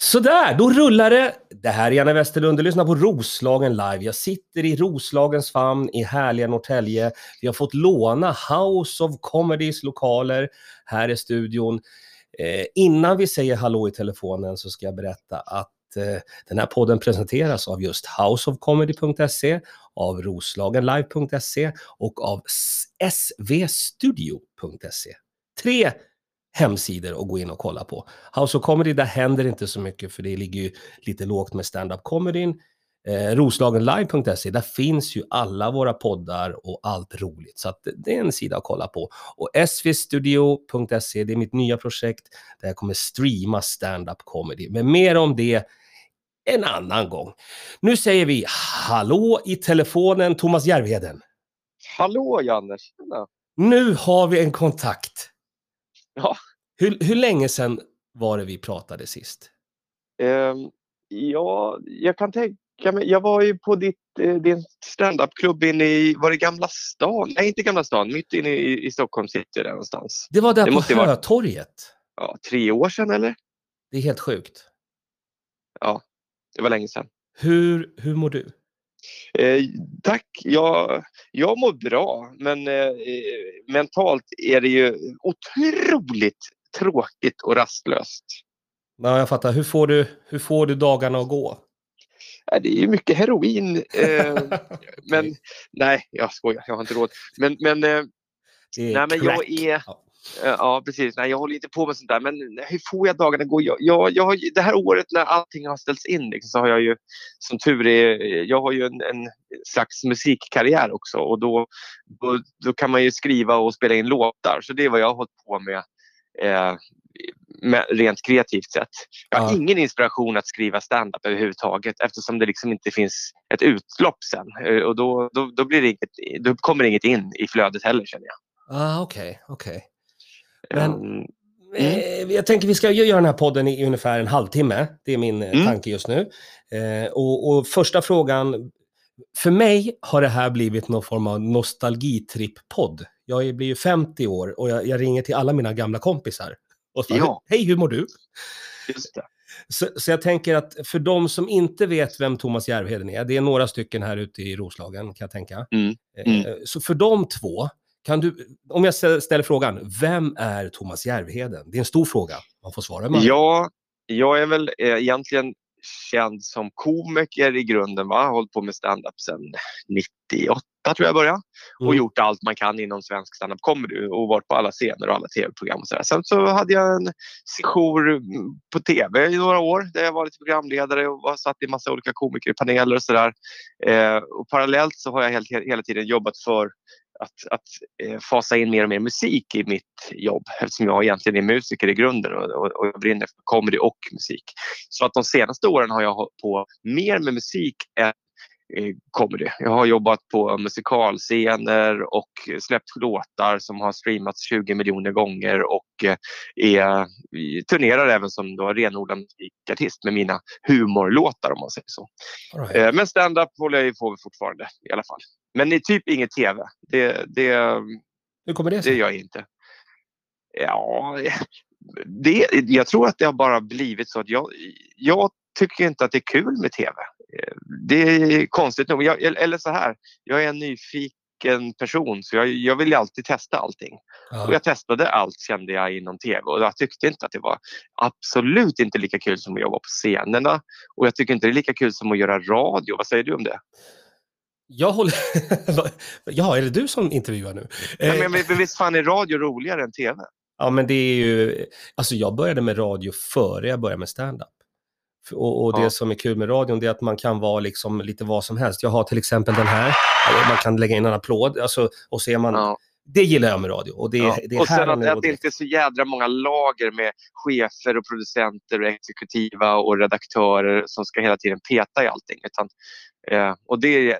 Sådär, då rullar det. Det här är Janne Westerlund, du lyssnar på Roslagen live. Jag sitter i Roslagens famn i härliga Norrtälje. Vi har fått låna House of Comedys lokaler här i studion. Eh, innan vi säger hallå i telefonen så ska jag berätta att eh, den här podden presenteras av just houseofcomedy.se, av roslagenlive.se och av svstudio.se. Tre hemsidor att gå in och kolla på. House of Comedy, där händer inte så mycket för det ligger ju lite lågt med stand-up comedyn. Eh, Roslagenlive.se, där finns ju alla våra poddar och allt roligt. Så att det är en sida att kolla på. Och svstudio.se, det är mitt nya projekt där jag kommer streama stand-up comedy. Men mer om det en annan gång. Nu säger vi hallå i telefonen, Thomas Järvheden. Hallå Janne, tjena. Nu har vi en kontakt. Ja, Hur, hur länge sedan var det vi pratade sist? ehm, ja, jag kan tänka mig. Jag var ju på ditt, eh, din standupklubb inne i, var det Gamla stan? Nej, inte Gamla stan, mitt inne i, i Stockholm city där någonstans. Det var där Det på måste ju vara- Hötorget. Ja, tre år sedan eller? Det är helt sjukt. Det var länge sedan. Hur, hur mår du? Eh, tack, jag, jag mår bra, men eh, mentalt är det ju otroligt tråkigt och rastlöst. Ja, jag fattar. Hur får du, hur får du dagarna att gå? Det är ju mycket heroin. Eh, men nej, jag skojar, jag har inte råd. Men, men eh, Nej, men jag är- Ja. Eh, Ja, precis. Nej, jag håller inte på med sånt där. Men hur får jag dagarna gå? Jag, jag, jag har, det här året när allting har ställts in liksom, så har jag ju som tur är, jag har ju en, en slags musikkarriär också och då, då, då kan man ju skriva och spela in låtar. Så det är vad jag har hållit på med, eh, med rent kreativt sett. Jag har Ja. ingen inspiration att skriva stand-up överhuvudtaget eftersom det liksom inte finns ett utlopp sen. Eh, Och då, då, då, blir inget, då kommer inget in i flödet heller känner jag. Ah, Okej, okej. Men- Mm. Eh, Jag tänker vi ska ju göra den här podden i ungefär en halvtimme. Det är min eh, Mm. tanke just nu. Eh, och, och första frågan. För mig har det här blivit någon form av nostalgitripp-podd. Jag är- blir ju 50 år och jag, jag ringer till alla mina gamla kompisar. Och så, Ja. Hej, hur mår du? Just det. Så, så jag tänker att för de som inte vet vem Thomas Järvheden är, det är några stycken här ute i Roslagen kan jag tänka. Mm, Eh, Så för de två, kan du, om jag stä- ställer frågan, vem är Thomas Järvheden? Det är en stor fråga, man får svara med. Ja, jag är väl eh, egentligen känd som komiker i grunden. Va? Har hållit på med stand-up sedan 98 tror jag började. Och Mm. gjort allt man kan inom svensk stand-up comedy och varit på alla scener och alla tv-program. Och så där. Sen så hade jag en sejour mm, på tv i några år där jag var lite programledare och var satt i massa olika komiker i paneler och sådär. Eh, och parallellt så har jag helt, hela tiden jobbat för att, att eh, fasa in mer och mer musik i mitt jobb eftersom jag egentligen är musiker i grunden och, och, och jag brinner för comedy och musik. Så att de senaste åren har jag hållit på mer med musik än comedy. Jag har jobbat på musikalscener och släppt låtar som har streamats 20 miljoner gånger och eh, är, turnerar även som då renodlad musikartist med mina humorlåtar om man säger så. Right. Eh, Men stand-up håller jag ju på med fortfarande i alla fall. Men det är typ inget tv. Det, det, Hur kommer det det sig? gör jag inte. Ja, det, jag tror att det har bara blivit så att jag, jag tycker inte att det är kul med tv. Eh, Det är konstigt nog. Jag, eller så här, jag är en nyfiken person så jag, jag vill alltid testa allting. Och Ja. jag testade allt kände jag inom tv och jag tyckte inte att det var absolut inte lika kul som att jobba på scenerna. Och jag tycker inte det är lika kul som att göra radio. Vad säger du om det? Jag håller... ja, är det du som intervjuar nu? Ja, Eh, men, men visst fan är radio roligare än tv? Ja, men det är ju... Alltså jag började med radio före jag började med stand-up. Och, och det Ja. som är kul med radion är att man kan vara liksom lite vad som helst. Jag har till exempel den här, man kan lägga in en applåd alltså, och så är man... Ja. Det gillar jag med radio. Och det, Ja. det är och sen att, att det. inte är så jädra många lager med chefer och producenter och exekutiva och redaktörer som ska hela tiden peta i allting. Utan, eh, och det,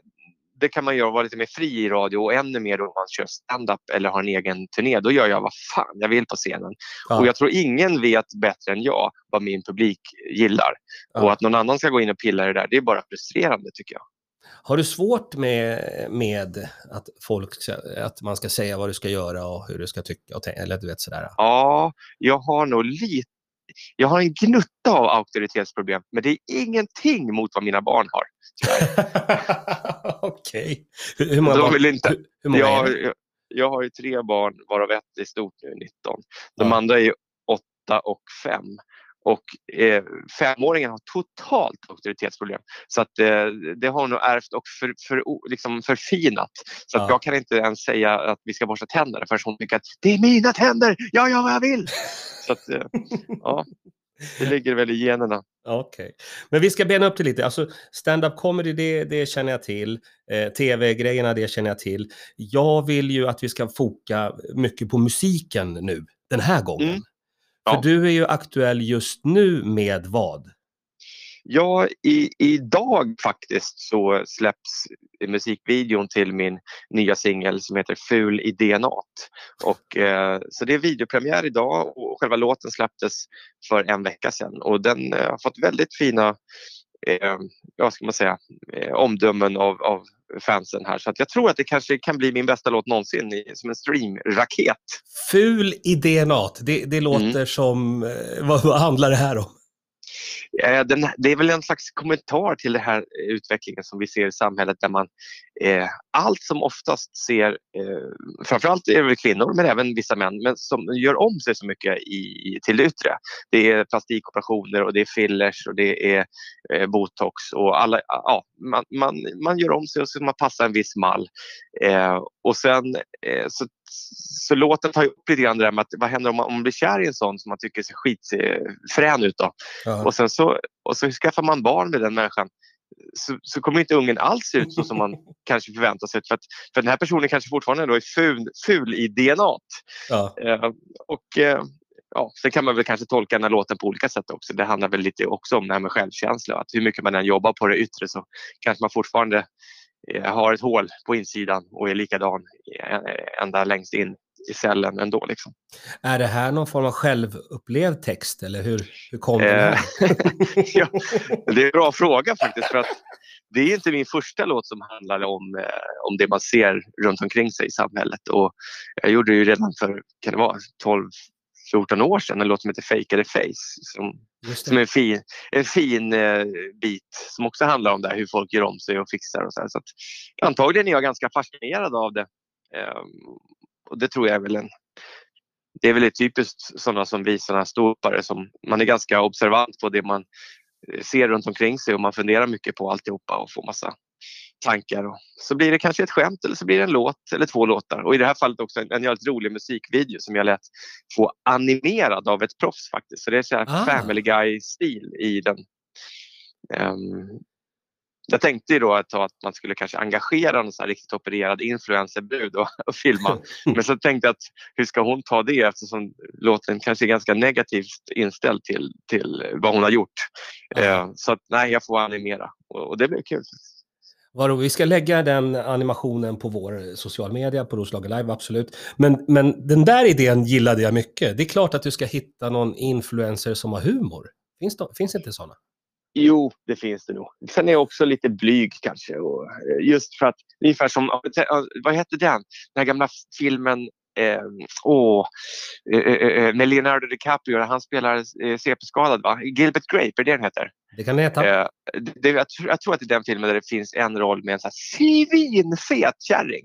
det kan man göra, vara lite mer fri i radio och ännu mer om man kör stand-up eller har en egen turné. Då gör jag vad fan jag vill på scenen. Ja. Och jag tror ingen vet bättre än jag vad min publik gillar. Ja. Och att någon annan ska gå in och pilla i det där, det är bara frustrerande tycker jag. Har du svårt med, med att folk, att man ska säga vad du ska göra och hur du ska tycka och tänka, eller du vet sådär? Ja, jag har nog lite jag har en gnutta av auktoritetsproblem, men det är ingenting mot vad mina barn har. Okej. Hur, hur många De barn? vill inte- Hur, hur många Jag, jag, jag har ju tre barn, varav ett är stort nu, 19. De Ja. andra är ju 8 och 5. Och eh, femåringen har totalt auktoritetsproblem. Så att, eh, det har hon nog ärvt och för, för, liksom förfinat. Så att Ja. jag kan inte ens säga att vi ska borsta tänderna förrän hon tycker att det är mina tänder, jag gör vad jag vill. Så att, eh, ja, det ligger väl i generna. Okej. Men vi ska bena upp det lite. Alltså, stand-up comedy, det, det känner jag till. Eh, Tv-grejerna, det känner jag till. Jag vill ju att vi ska foka mycket på musiken nu, den här gången. Mm. Ja. För du är ju aktuell just nu med vad? Ja, i, idag faktiskt så släpps musikvideon till min nya singel som heter Ful i DNA. Och, eh, så det är videopremiär idag och själva låten släpptes för en vecka sedan och den eh, har fått väldigt fina eh, vad ska man säga, eh, omdömen av, av fansen här. Så jag tror att det kanske kan bli min bästa låt någonsin i, som en streamraket. Ful i DNA, det, det låter Mm. som... Eh, vad, vad handlar det här om? Eh, Den, det är väl en slags kommentar till den här utvecklingen som vi ser i samhället där man eh, allt som oftast ser, eh, framförallt är det kvinnor men även vissa män, men som gör om sig så mycket i, till det yttre. Det är plastikoperationer och det är fillers och det är eh, botox och alla, ja, man, man, man gör om sig och så man passar en viss mall. Eh, och sen eh, så, så låten tar upp lite grann det där med att vad händer om man, om man blir kär i en sån som man tycker ser skitfrän ut då? Ja. Och sen så, och så skaffar man barn med den människan så, så kommer inte ungen alls se ut så som man kanske förväntar sig. För, att, för den här personen kanske fortfarande då är ful, ful i DNA. Ja. Eh, och eh, ja, sen kan man väl kanske tolka den här låten på olika sätt också. Det handlar väl lite också om det här med självkänsla. Att hur mycket man än jobbar på det yttre så kanske man fortfarande eh, har ett hål på insidan och är likadan eh, ända längst in i cellen ändå. Liksom. Är det här någon form av självupplevd text eller hur, hur kom den Eh, ja, det är en bra fråga faktiskt. För att det är inte min första låt som handlar om, eh, om det man ser runt omkring sig i samhället. Och jag gjorde ju redan för kan det vara, 12-14 år sedan en låt som heter the Face. Som, som är det. en fin, en fin eh, bit som också handlar om det här, hur folk gör om sig och fixar. Och så här. Så att, antagligen är jag ganska fascinerad av det. Eh, och det tror jag är väl en det är väl typiskt sådana som vi, sådana ståuppare som man är ganska observant på det man eh, ser runt omkring sig och man funderar mycket på alltihopa och får massa tankar. Och så blir det kanske ett skämt eller så blir det en låt eller två låtar. Och i det här fallet också en, en jävligt rolig musikvideo som jag lät få animerad av ett proffs faktiskt. Så det är så här Ah. Family Guy-stil i den. Ehm, jag tänkte ju då ett tag att man skulle kanske engagera en sån riktigt opererad influencerbrud och, och filma. Men så tänkte jag att hur ska hon ta det eftersom låten kanske är ganska negativt inställd till, till vad hon har gjort. Eh, så att nej, jag får animera och, och det blir kul. Vadå, vi ska lägga den animationen på vår social media, på Roslagen Live, absolut. Men, men den där idén gillade jag mycket. Det är klart att du ska hitta någon influencer som har humor. Finns, det, finns inte sådana? Jo, det finns det nog. Sen är jag också lite blyg kanske. Och, eh, just för att, ungefär som, vad hette den? Den här gamla filmen eh, åh, eh, eh, eh, med Leonardo DiCaprio, han spelar eh, CP-skadad va? Gilbert Grape, är det den heter? Det kan det heta. Eh, det, jag, tror, jag tror att det är den filmen där det finns en roll med en svinfet kärring.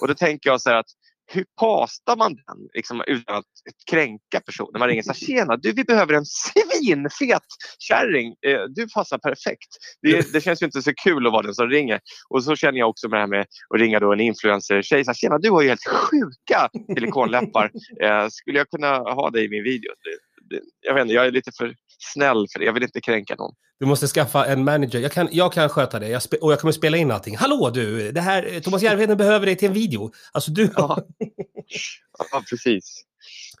Och då tänker jag så här att hur pastar man den liksom, utan att kränka personen? Man ringer så här, tjena du vi behöver en svinfet kärring. Eh, du passar perfekt. Det, det känns ju inte så kul att vara den som ringer. Och så känner jag också med det här med att ringa då en influencer-tjej. Så här, tjena du har ju helt sjuka silikonläppar. Eh, skulle jag kunna ha dig i min video? Jag vet inte, jag är lite för snäll för det. Jag vill inte kränka någon. Du måste skaffa en manager. Jag kan, jag kan sköta det. Jag och jag kommer spela in allting. Hallå du! Det här, Thomas Järvheden behöver dig till en video. Alltså du... Ja, ja precis.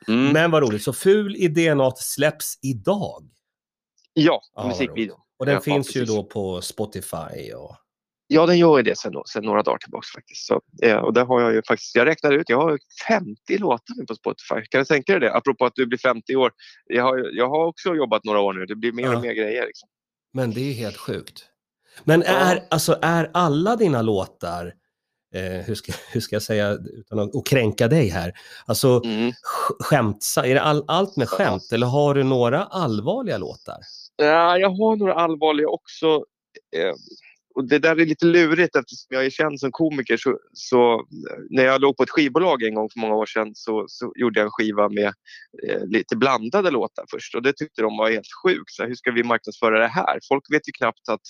Mm. Men vad roligt. Så Ful i DNA släpps idag. Ja, Ja, musikvideon. Och den Ja, finns ju då på Spotify och... Ja, den gör ju det sen, sen några dagar tillbaka faktiskt. Så, eh, och där har jag ju faktiskt, jag räknar ut, jag har 50 låtar nu på Spotify. Kan du tänka dig det? Apropå att du blir 50 år. Jag har, jag har också jobbat några år nu. Det blir mer Ja. och mer grejer. Liksom. Men det är helt sjukt. Men Ja. är, alltså, är alla dina låtar eh, hur, ska, hur ska jag säga utan att, kränka dig här? Alltså Mm. sk- skämtsa, är det all, allt med skämt eller har du några allvarliga låtar? Ja, jag har några allvarliga också. Eh, och det där är lite lurigt eftersom jag är känd som komiker. Så, så eh, när jag låg på ett skivbolag en gång för många år sedan så, så gjorde jag en skiva med eh, lite blandade låtar först. Och det tyckte de var helt sjukt. Så här, hur ska vi marknadsföra det här? Folk vet ju knappt att,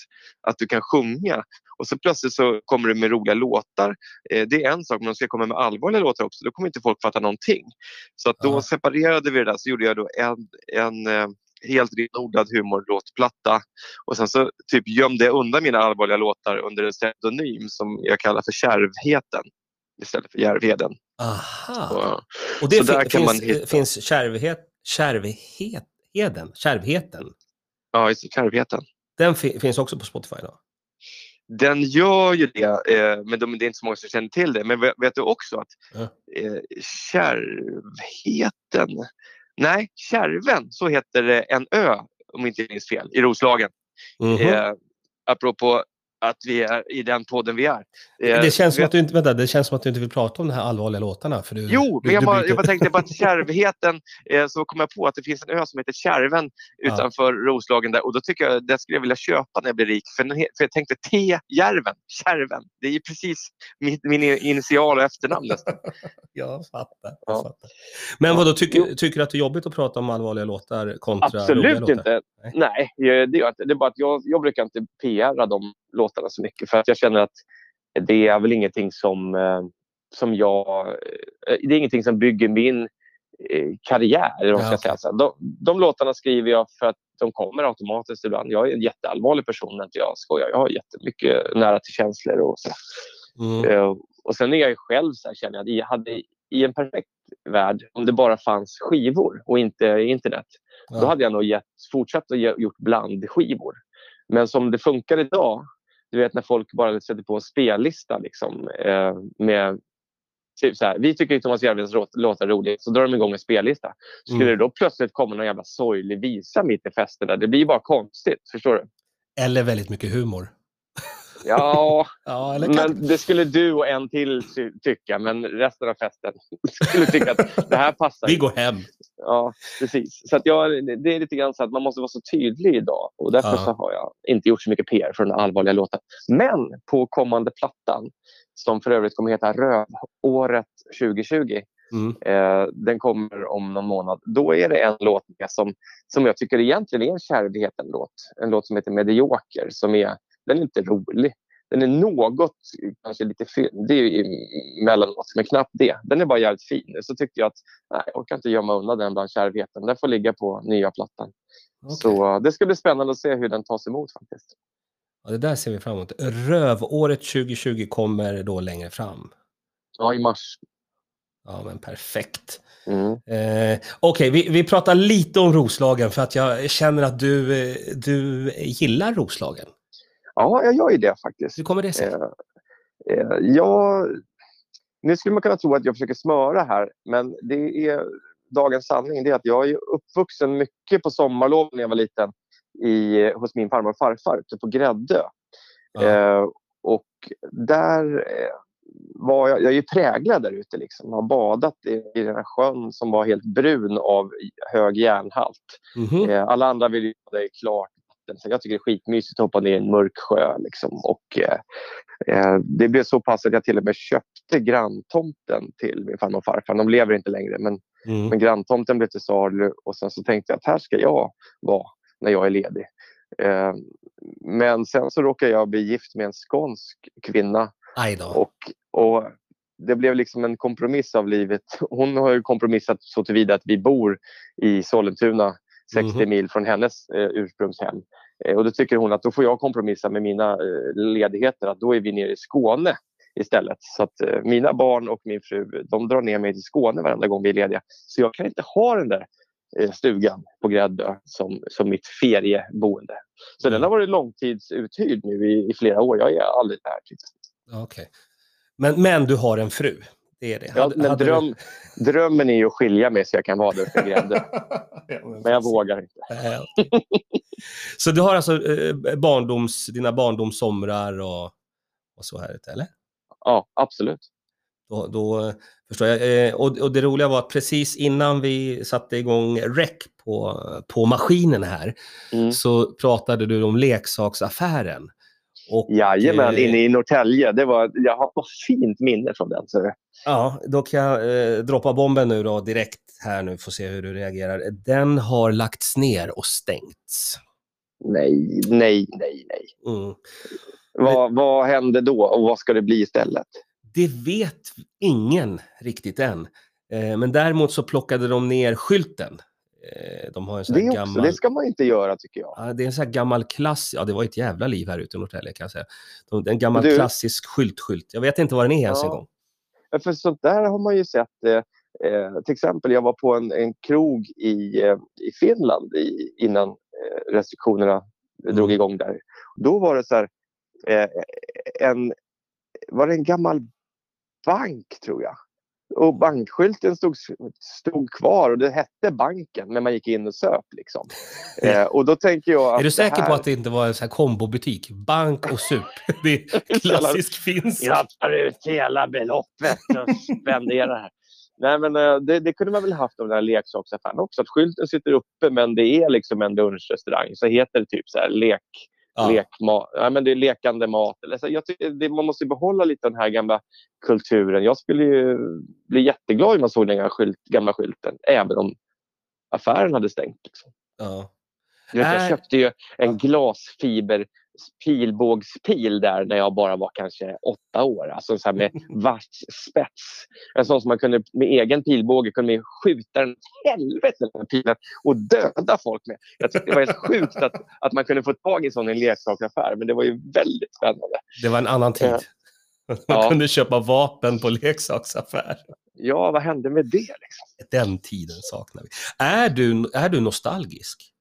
att du kan sjunga. Och så plötsligt så kommer du med roliga låtar. Eh, det är en sak, men om du ska komma med allvarliga låtar också, då kommer inte folk fatta någonting. Så att då separerade vi det där. Så gjorde jag då en, en eh, helt renodlad humorlåtplatta. Och sen så typ gömde jag undan mina allvarliga låtar under en pseudonym som jag kallar för Kärvheten istället för Järvheden. Aha. Och, Och det så där kan man finns, hitta. finns kärvhet, kärvheten, kärvheten. ja, just Kärvheten. Den fi- finns också på Spotify då? Den gör ju det, eh, men de, det är inte så många som känner till det. Men vet, vet du också att eh, Kärvheten... Nej, Kärven, så heter det en ö, om inte jag minns fel, i Roslagen. Mhm. Eh, apropå att vi är i den podden vi är. Eh, det, känns som att du inte, vänta, det känns som att du inte vill prata om de här allvarliga låtarna. För du, Jo, du, men jag bara, jag bara tänkte på att kärvheten, eh, så kom jag på att det finns en ö som heter Kärven Ja. utanför Roslagen där och då tycker jag det skulle jag vilja köpa när jag blir rik. För, för jag tänkte T-Järven, Kärven, det är ju precis min, min initial och efternamn nästan. Jag fattar. Ja. Jag fattar. Men vad då tycker, tycker du att det är jobbigt att prata om allvarliga låtar kontra Absolut låtar? inte. Nej. Nej, eh, det, gör jag inte. det är bara att jag, jag brukar inte PRa de låtarna så mycket för att jag känner att det är väl ingenting som, eh, som jag... eh, Det är ingenting som bygger min eh, karriär. Ja, ska säga. De, de låtarna skriver jag för att de kommer automatiskt ibland. Jag är en jätteallvarlig person när inte jag skojar. Jag har jättemycket nära till känslor och så. Mm. Och sen är jag själv så här, känner jag, jag hade i en perfekt värld, om det bara fanns skivor och inte internet, Ja. då hade jag nog gett, fortsatt att ge, gjort blandskivor. Men som det funkar idag, du vet när folk bara sätter på en spellista liksom, eh, med Typ så här, vi tycker ju Thomas Järvheden låt, låtar är roliga, så drar de igång en spellista. Skulle Mm. det då plötsligt komma någon jävla sorglig visa mitt i festen, där, det blir bara konstigt. Förstår du? Eller väldigt mycket humor. Ja, Ja, eller men det skulle du och en till ty- tycka, men resten av festen skulle tycka att det här passar. Vi går hem. Ja, precis. Så att jag, det är lite grann så att man måste vara så tydlig idag och därför Ja. så har jag inte gjort så mycket PR för den allvarliga låten. Men på kommande plattan, som för övrigt kommer heta Rövåret 2020, Mm. eh, den kommer om någon månad. Då är det en låt som, som jag tycker egentligen är en kärvheten-låt. En låt som heter Medioker. Som är, den är inte rolig. Den är något, kanske lite fyndig emellanåt, men knappt det. Den är bara jävligt fin. Så tyckte jag att nej, jag orkar inte gömma undan den bland kärvheten. Den får ligga på nya plattan. Okej. Så eh, det ska bli spännande att se hur den tas emot faktiskt. Ja, det där ser vi fram emot. Rövåret 2020 kommer då längre fram. Ja, i mars. Ja, men perfekt. Mm. Eh, Okej, vi, vi pratar lite om Roslagen för att jag känner att du, eh, du gillar Roslagen. Ja, jag gör ju det faktiskt. Hur kommer det sig? Eh, eh, ja, nu skulle man kunna tro att jag försöker smöra här, men det är dagens sanning. Det är att jag är uppvuxen mycket på sommarlov när jag var liten i, hos min farmor och farfar ute på Gräddö. Ja. Eh, och där eh, var jag, jag är ju präglad där ute. Liksom. Jag har badat i, i den här sjön som var helt brun av hög järnhalt. Mhm. Eh, alla andra vill ju det i klart Så jag tycker det är skitmysigt att hoppa ner i en mörk sjö. Liksom. Och, eh, eh, det blev så pass att jag till och med köpte granntomten till min farmor och farfar. De lever inte längre, men, Mm. men granntomten blev till salu. Och sen så tänkte jag att här ska jag vara när jag är ledig. Eh, men sen så råkade jag bli gift med en skånsk kvinna och, och det blev liksom en kompromiss av livet. Hon har ju kompromissat så tillvida att vi bor i Sollentuna 60 Mhm. mil från hennes eh, ursprungshem. Eh, och då tycker hon att då får jag kompromissa med mina eh, ledigheter. Att då är vi nere i Skåne istället. Så att eh, mina barn och min fru de drar ner mig till Skåne varenda gång vi är lediga. Så jag kan inte ha den där eh, stugan på Gräddö som, som mitt ferieboende. Så Mm. den har varit långtidsuthyrd nu i, i flera år. Jag är aldrig där. Typ. Okej. Men, men du har en fru? Det är det. Ja, Hade- men hade du- dröm, drömmen är ju att skilja mig så jag kan vara där uppe i Gräddö. Ja, men Men jag vågar inte. Så du har alltså eh, barndoms, dina barndomssomrar och, och så här eller? ja, absolut. Då, då förstår jag. Eh, och, och, det roliga var att precis innan vi satte igång rec på, på maskinen här mm. så pratade du om leksaksaffären. Och, Jajamän, eh, inne i Norrtälje. Det var, jag har ett fint minne från den. Så. Ja, då kan jag eh, droppa bomben nu då direkt här nu, får se hur du reagerar. Den har lagts ner och stängts. Nej, nej, nej, nej. Mm. Vad, vad händer då och vad ska det bli istället? Det vet ingen riktigt än. Eh, men däremot så plockade de ner skylten. Eh, de har en sån det, gammal... också, det ska man inte göra tycker jag. Ja, det är en sån här gammal klass, ja det var ett jävla liv här ute i Norrtälje kan jag säga. En gammal du... klassisk skyltskylt. Jag vet inte vad den är ens en gång. För sånt där har man ju sett. Eh, eh, till exempel, jag var på en, en krog i, eh, i Finland i, innan eh, restriktionerna mm. drog igång där. Då var det så här, eh, en, var det en gammal bank tror jag. Och bankskylten stod, stod kvar och det hette banken men man gick in och söp. Liksom. Eh, och då tänker jag är du säker här... på att det inte var en sån här kombobutik? Bank och sup. Det är klassisk finns. Jag tar ut hela beloppet och spenderar här. Nej, men eh, det, det, kunde man väl haft av den här leksaksaffären också. Att skylten sitter uppe men det är liksom en lunchrestaurang. Så heter det typ så här lek Ja. Ja, men det är lekande mat. Alltså, jag det, man måste behålla lite den här gamla kulturen. Jag skulle ju bli jätteglad om man såg den gamla, skylt, gamla skylten, även om affären hade stängt. Liksom. Ja. Jag, vet, jag köpte ju en glasfiber pilbågspil där när jag bara var kanske åtta år. Alltså så med vass spets. En sån som man kunde med egen pilbåge kunde skjuta den helvete med pilen och döda folk med. Jag tyckte det var helt sjukt att, att man kunde få tag i en sån i en leksaksaffär. Men det var ju väldigt spännande. Det var en annan tid. Man ja. kunde köpa vapen på leksaksaffär. Ja, vad hände med det? Liksom? Den tiden saknar vi. Är du, är du nostalgisk?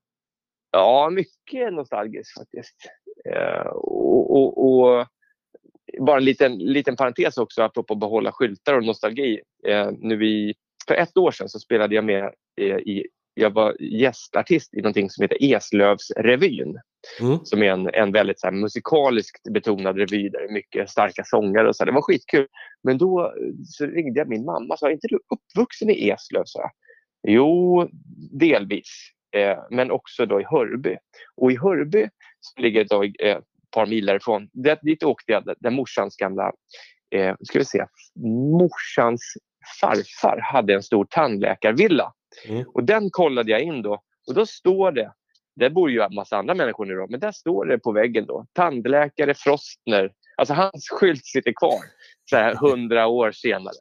Ja, mycket nostalgisk faktiskt. Eh, och, och, och, bara en liten, liten parentes också apropå behålla skyltar och nostalgi. Eh, nu i, för ett år sedan så spelade jag med eh, i jag var gästartist i någonting som heter Eslövsrevyn. Mm. Som är en, en väldigt så här, musikaliskt betonad revy där det är mycket starka sångare. Och så här. Det var skitkul. Men då så ringde jag min mamma och sa, är inte du uppvuxen i Eslöv? Så jo, delvis. Eh, men också då i Hörby. Och i Hörby, som ligger då, eh, ett par mil därifrån, det, dit åkte jag där morsans gamla, eh, ska vi se, morsans farfar hade en stor tandläkarvilla. Mm. Och den kollade jag in då och då står det, där bor ju en massa andra människor nu då, men där står det på väggen då, tandläkare Frostner. Alltså hans skylt sitter kvar så här hundra år senare.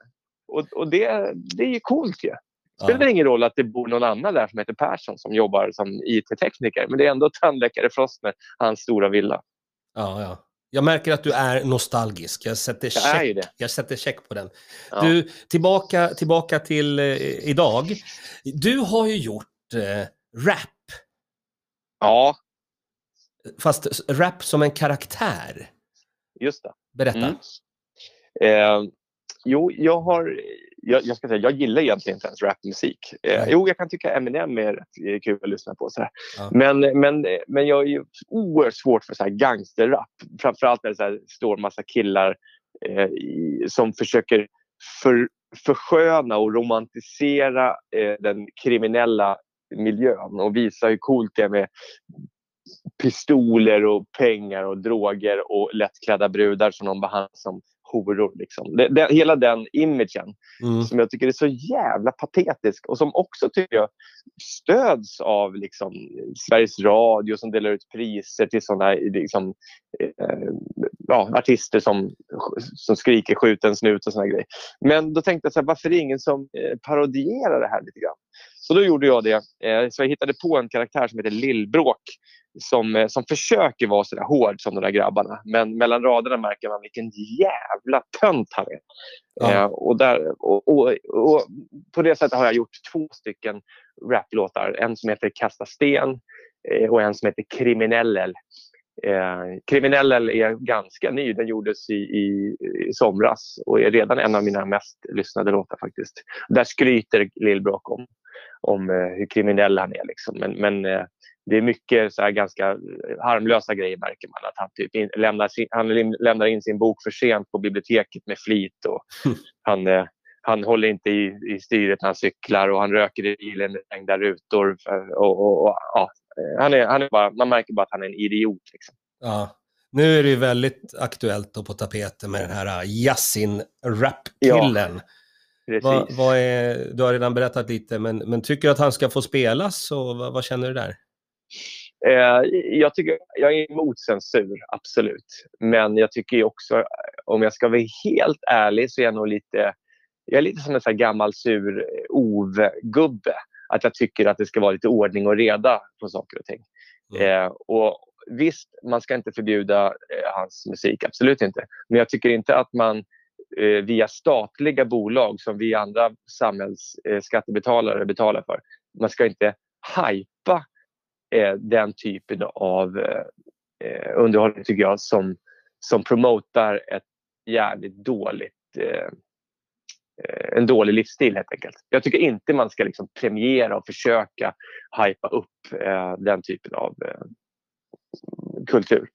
Och, och det, det är ju coolt ju. Det spelar ja. ingen roll att det bor någon annan där som heter Persson som jobbar som IT-tekniker. Men det är ändå tandläkare Frostner, hans stora villa. Ja, ja. Jag märker att du är nostalgisk. Jag sätter check, jag jag sätter check på den. Ja. Du, tillbaka, tillbaka till eh, idag. Du har ju gjort eh, rap. Ja. Fast rap som en karaktär. Just det. Berätta. Mm. Eh, jo, jag har jag, jag, ska säga, jag gillar egentligen inte ens rapmusik. Eh, jo, jag kan tycka Eminem är rätt kul att lyssna på. Så ja. Men, men, men jag är ju oerhört svårt för så här gangsterrap. Framförallt när det så här, står massa killar eh, som försöker för, försköna och romantisera eh, den kriminella miljön och visa hur coolt det är med pistoler och pengar och droger och lättklädda brudar som de behandlar som horor. Liksom. Det, det, hela den imagen mm. som jag tycker är så jävla patetisk och som också tycker jag stöds av liksom, Sveriges Radio som delar ut priser till sådana liksom, eh, ja, artister som, som skriker skjut en snut och sådana grejer. Men då tänkte jag så här, varför är det ingen som eh, parodierar det här lite grann? Så då gjorde jag det. Eh, så jag hittade på en karaktär som heter Lillbråk som, eh, som försöker vara så där hård som de där grabbarna. Men mellan raderna märker man vilken jävla tönt han är. Ja. Eh, och, där, och, och, och, på det sättet har jag gjort två stycken raplåtar. En som heter Kasta sten eh, och en som heter Kriminellel. Eh, Kriminellel är ganska ny. Den gjordes i, i, i, somras och är redan en av mina mest lyssnade låtar faktiskt. Där skryter Lillbråk om, om eh, hur kriminell han är. Liksom. Men, men eh, det är mycket så ganska harmlösa grejer märker man. Att han, typ in, lämnar, sin, han lämnar in sin bok för sent på biblioteket med flit. Och han, eh, han håller inte i, i styret när han cyklar och han röker i bilen med stängda rutor. Och, och, och, ja, han är, han är bara, man märker bara att han är en idiot. Liksom. Ja. Nu är det väldigt aktuellt och på tapeten med den här Yasin rap-killen. Ja. Vad, vad är, du har redan berättat lite, men, men tycker du att han ska få spelas och vad, vad känner du där? Eh, jag, tycker, jag är emot censur, absolut. Men jag tycker också, om jag ska vara helt ärlig, så är jag nog lite, jag är lite som en så gammal sur Ove-gubbe. Att jag tycker att det ska vara lite ordning och reda på saker och ting. Mm. Eh, och visst, man ska inte förbjuda eh, hans musik, absolut inte. Men jag tycker inte att man eh, via statliga bolag som vi andra samhällsskattebetalare eh, betalar för. Man ska inte hypa eh, den typen av eh, eh, underhållning tycker jag som, som promotar ett jävligt dåligt eh, eh, en dålig livsstil helt enkelt. Jag tycker inte man ska liksom premiera och försöka hypa upp eh, den typen av eh, kultur.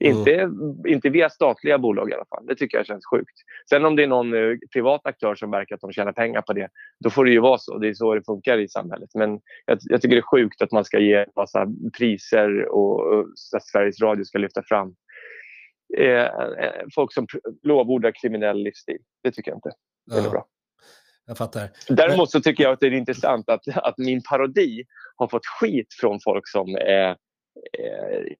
Mm. Inte, inte via statliga bolag i alla fall. Det tycker jag känns sjukt. Sen om det är någon uh, privat aktör som verkar att de tjänar pengar på det, då får det ju vara så. Det är så det funkar i samhället. Men jag, jag tycker det är sjukt att man ska ge en massa priser och, och att Sveriges Radio ska lyfta fram eh, eh folk som lovordar kriminell livsstil. Det tycker jag inte. Det är ja. bra. Jag fattar. Däremot så tycker jag att det är intressant att, att min parodi har fått skit från folk som eh, eh,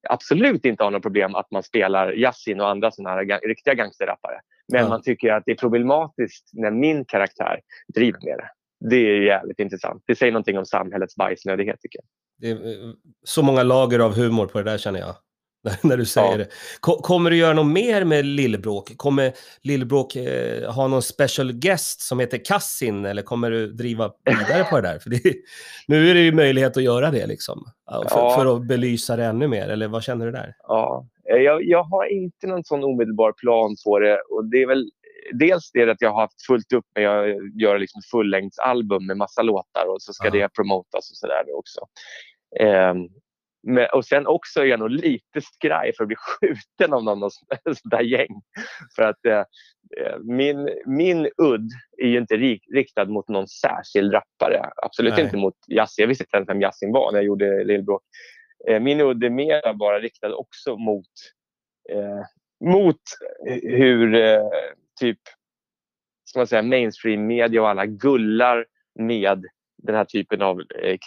absolut inte har något problem att man spelar Yasin och andra såna här riktiga gangsterrappare. Men ja. man tycker att det är problematiskt när min karaktär driver med det. Det är jävligt intressant. Det säger någonting om samhällets bajsnödighet tycker jag. Det är eh, så många lager av humor på det där känner jag. när du säger ja. det. Kommer du göra något mer med Lillbråk? Kommer Lillbråk eh, ha någon special guest som heter Kassin eller kommer du driva vidare på det där? För det, nu är det ju möjlighet att göra det liksom. För, ja. för, att belysa det ännu mer, eller vad känner du där? Ja, eh, jag, jag har inte någon sån omedelbar plan på det och det är väl dels det att jag har haft fullt upp med att göra liksom fullängdsalbum med massa låtar och så ska ja. det promotas och sådär också. Um, men, och sen också är jag nog lite skraj för att bli skjuten av någon sånt där gäng. För att eh, eh, min, min udd är ju inte rik, riktad mot någon särskild rappare. Absolut Nej. inte mot Yasin. Jag visste inte ens vem Yasin var när jag gjorde Lillbråk. Eh, min udd är mer bara riktad också mot, eh, mot hur eh, typ ska man säga, mainstream media och alla gullar med den här typen av eh,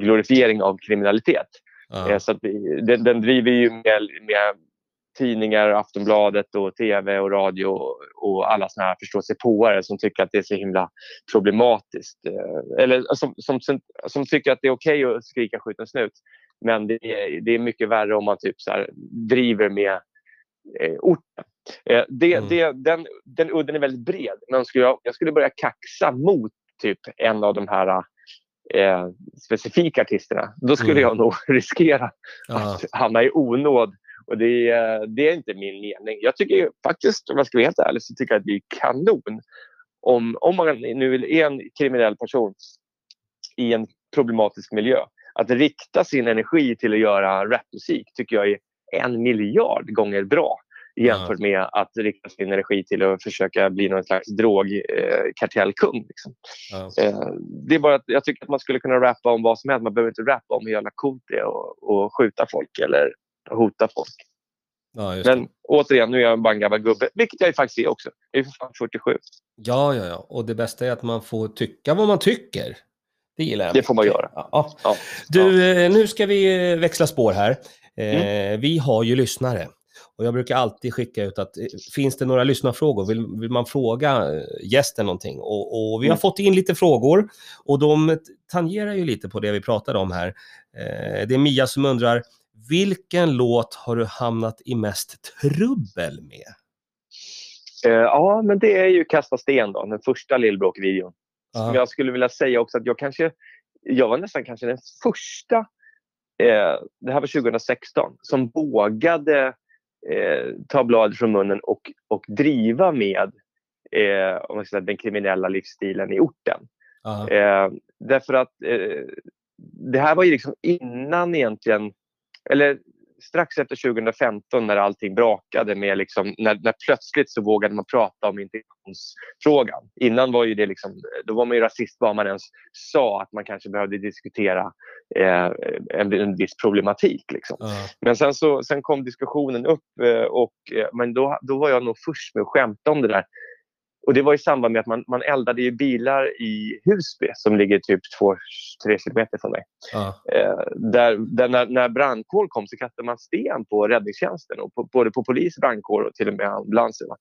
glorifiering av kriminalitet. Ja. Eh, så att den, den, driver ju med, med tidningar, Aftonbladet, och tv och radio och alla såna här förståsigpåare som tycker att det är så himla problematiskt. Eh, eller som, som, som tycker att det är okej okay att skrika skjut en snut. Men det är, det är mycket värre om man typ så här, driver med eh, orten. Eh, det, mm. det, den, den udden är väldigt bred. Men skulle jag, jag skulle börja kaxa mot typ en av de här eh, specifika artisterna, då skulle mm. jag nog riskera ja. att hamna i onåd. Och det, det, är inte min mening. Jag tycker faktiskt, om jag ska vara helt ärlig, så tycker jag att det är kanon om, om man nu är en kriminell person i en problematisk miljö. Att rikta sin energi till att göra rapmusik tycker jag är en miljard gånger bra jämfört med att rikta sin energi till att försöka bli någon slags drogkartellkung. Eh, liksom. Eh, det är bara att jag tycker att man skulle kunna rappa om vad som helst. Man behöver inte rappa om hur jävla coolt det är och, skjuta folk eller hota folk. Ja, Men återigen, nu är jag bara en gammal gubbe, vilket jag faktiskt är också. Jag är för fan 47. Ja, ja, ja. Och det bästa är att man får tycka vad man tycker. Det gillar jag. Det får man göra. Ja. Ja. Du, eh, nu ska vi eh, växla spår här. Mm. vi har ju lyssnare. Och jag brukar alltid skicka ut att eh, finns det några lyssnarfrågor, vill, vill man fråga eh, gästen någonting? Och, och vi har mm. fått in lite frågor och de tangerar ju lite på det vi pratade om här. Eh, det är Mia som undrar, vilken låt har du hamnat i mest trubbel med? Ja, men det är ju Kasta sten då, den första Lillbråk-videon. Jag skulle vilja säga också att jag kanske, jag var nästan kanske den första, eh, det här var 2016, som vågade eh, ta bladet från munnen och, och driva med eh, om man säga, den kriminella livsstilen i orten. Eh, därför att eh, det här var ju liksom innan egentligen, eller strax efter 2015 när allting brakade med liksom, när, när plötsligt så vågade man prata om integrationsfrågan. Innan var ju det liksom, då var man ju rasist bara man ens sa att man kanske behövde diskutera eh, en, en viss problematik. Liksom. Ja. Men sen, så, sen kom diskussionen upp eh, och eh, men då, då var jag nog först med att skämta om det där. Och det var i samband med att man, man eldade ju bilar i Husby som ligger typ 2-3 kilometer från mig. Ja. Eh, där, där när, när brandkår kom så kastade man sten på räddningstjänsten, och på, både på polis, brandkår och till och med ambulanser. va.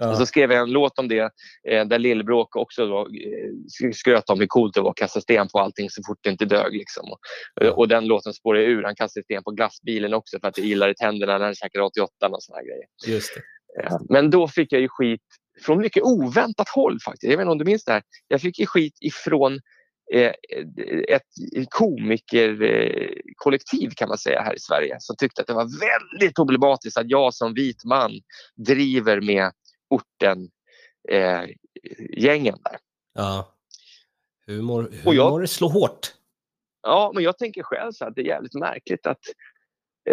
Ja. Och så skrev jag en låt om det eh, där Lillbråk också då, eh, skröt om hur coolt det var att kasta sten på allting så fort det inte dög. Liksom. Och, Ja. och den låten spårade ur. Han kastade sten på glassbilen också för att det ilade i tänderna när han käkade 88 och såna grejer. Just det. Eh, Men då fick jag ju skit från mycket oväntat håll faktiskt. Jag vet inte om du minns det här. Jag fick ju skit ifrån eh, ett komikerkollektiv kan man säga här i Sverige som tyckte att det var väldigt problematiskt att jag som vit man driver med orten eh, gängen där. Ja. Humor, Och jag- humor slår hårt. Ja, men jag tänker själv så att det är jävligt märkligt att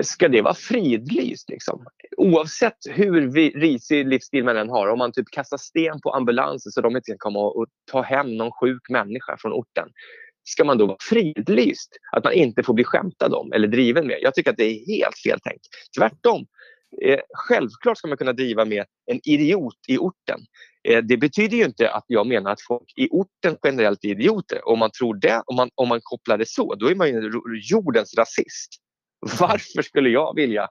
ska det vara fridlyst liksom? Oavsett hur vi, risig livsstil man än har, om man typ kastar sten på ambulanser så de inte kan komma och, och ta hem någon sjuk människa från orten. Ska man då vara fridlyst? Att man inte får bli skämtad om eller driven med? Jag tycker att det är helt fel tänkt. Tvärtom. Eh, självklart ska man kunna driva med en idiot i orten. Eh, det betyder ju inte att jag menar att folk i orten generellt är idioter. Om man tror det, om man, om man kopplar det så, då är man ju jordens rasist. Varför skulle jag vilja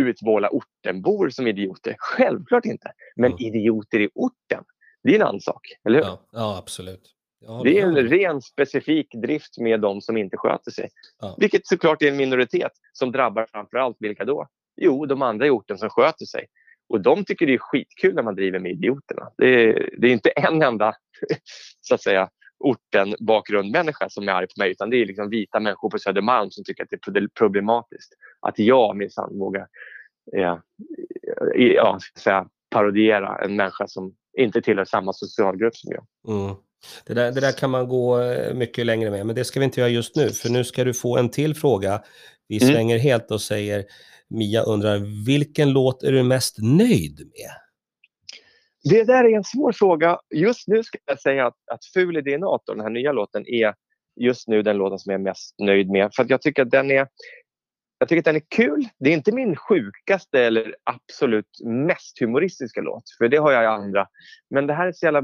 utmåla ortenbor som idioter? Självklart inte. Men Mm. idioter i orten, det är en annan sak. Eller hur? Ja, ja absolut. Ja, Det är en ren specifik drift med de som inte sköter sig. Ja. Vilket såklart är en minoritet som drabbar framförallt vilka då? Jo, de andra i orten som sköter sig. Och de tycker det är skitkul när man driver med idioterna. Det är, det är inte en enda så att säga orten bakgrundmänniska som är arg på mig utan det är liksom vita människor på Södermalm som tycker att det är pro- problematiskt. Att jag minsann vågar eh, ja, jag säga, parodiera en människa som inte tillhör samma socialgrupp som jag. Mm. Det, där, det där kan man gå eh, mycket längre med, men det ska vi inte göra just nu, för nu ska du få en till fråga. Vi Mm. svänger helt och säger, Mia undrar, vilken låt är du mest nöjd med? Det där är en svår fråga. Just nu ska jag säga att, att Ful i DNA, den här nya låten, är just nu den låten som jag är mest nöjd med. För att jag tycker att den är jag tycker att den är kul. Det är inte min sjukaste eller absolut mest humoristiska låt, för det har jag i andra. Men det här är så jävla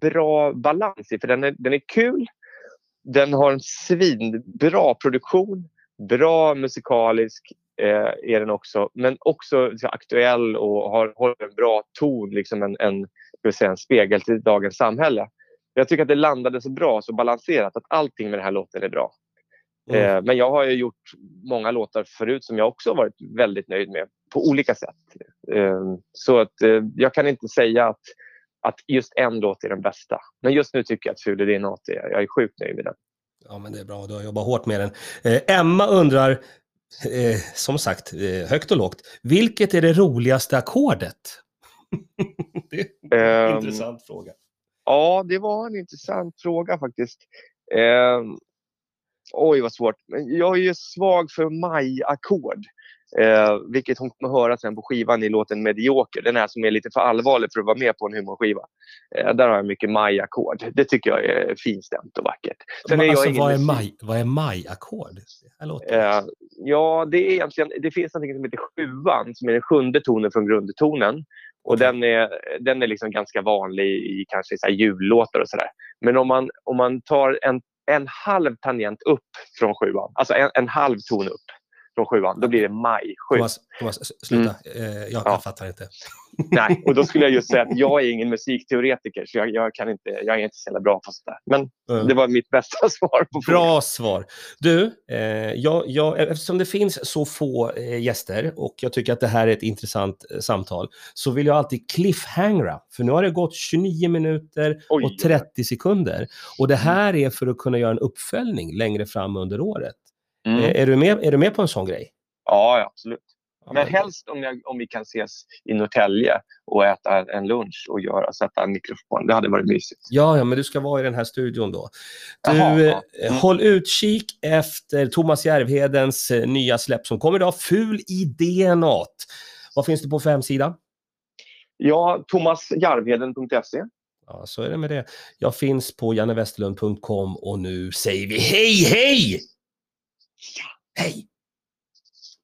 bra balans i, för den är, den är kul. Den har en svinbra produktion, bra musikalisk eh, är den också, men också så aktuell och har, har en bra ton, liksom en, en, säga, en spegel till dagens samhälle. Jag tycker att det landade så bra, så balanserat, att allting med den här låten är bra. Mm. Eh, men jag har ju gjort många låtar förut som jag också har varit väldigt nöjd med på olika sätt. Eh, så att eh, jag kan inte säga att, att just en låt är den bästa. Men just nu tycker jag att Ful DNA är, jag är sjukt nöjd med den. Ja, men det är bra, du har jobbat hårt med den. Eh, Emma undrar, eh, som sagt, eh, högt och lågt, vilket är det roligaste ackordet? det är en Ehm, intressant fråga. Ja, det var en intressant fråga faktiskt. Eh, oj, vad svårt. Men Jag är ju svag för maj-ackord. Eh, vilket hon kommer höra sen på skivan i låten Medioker. Den här som är lite för allvarlig för att vara med på en humorskiva. Eh, där har jag mycket maj-ackord. Det tycker jag är finstämt och vackert. Sen är jag alltså, vad är maj, vad är maj-ackord? Eh, ja, det är egentligen, det finns något som heter sjuan som är den sjunde tonen från grundtonen. Och den är, den är liksom ganska vanlig i kanske så jullåtar och sådär. Men om man, om man tar en, en halv tangent upp från sjuan, alltså en, en halv ton upp från sjuan, då blir det maj sju. Thomas, Thomas, sluta. Eh, jag, Ja. jag fattar inte. Nej, och då skulle jag just säga att jag är ingen musikteoretiker så jag, jag, kan inte, jag är inte så bra på sånt där. Men Mm. det var mitt bästa svar på frågan. Bra svar. Du, eh, jag, jag, eftersom det finns så få eh, gäster och jag tycker att det här är ett intressant eh, samtal så vill jag alltid cliffhangera. För nu har det gått 29 minuter Oj, och 30 sekunder. Och det här är för att kunna göra en uppföljning längre fram under året. Mm. Eh, är, du med, är du med på en sån grej? Ja, absolut. Men helst om, jag, om vi kan ses i Norrtälje och äta en lunch och göra, sätta en mikrofon. Det hade varit mysigt. Ja, ja, men du ska vara i den här studion då. Du, Jaha, ja. eh, Mm. håll utkik efter Thomas Järvhedens eh, nya släpp som kommer idag, Ful i DNA. Vad finns det på för hemsida? Ja, thomasjarvheden.se. Ja, så är det med det. Jag finns på jannewesterlund.com och nu säger vi hej, hej! Hej!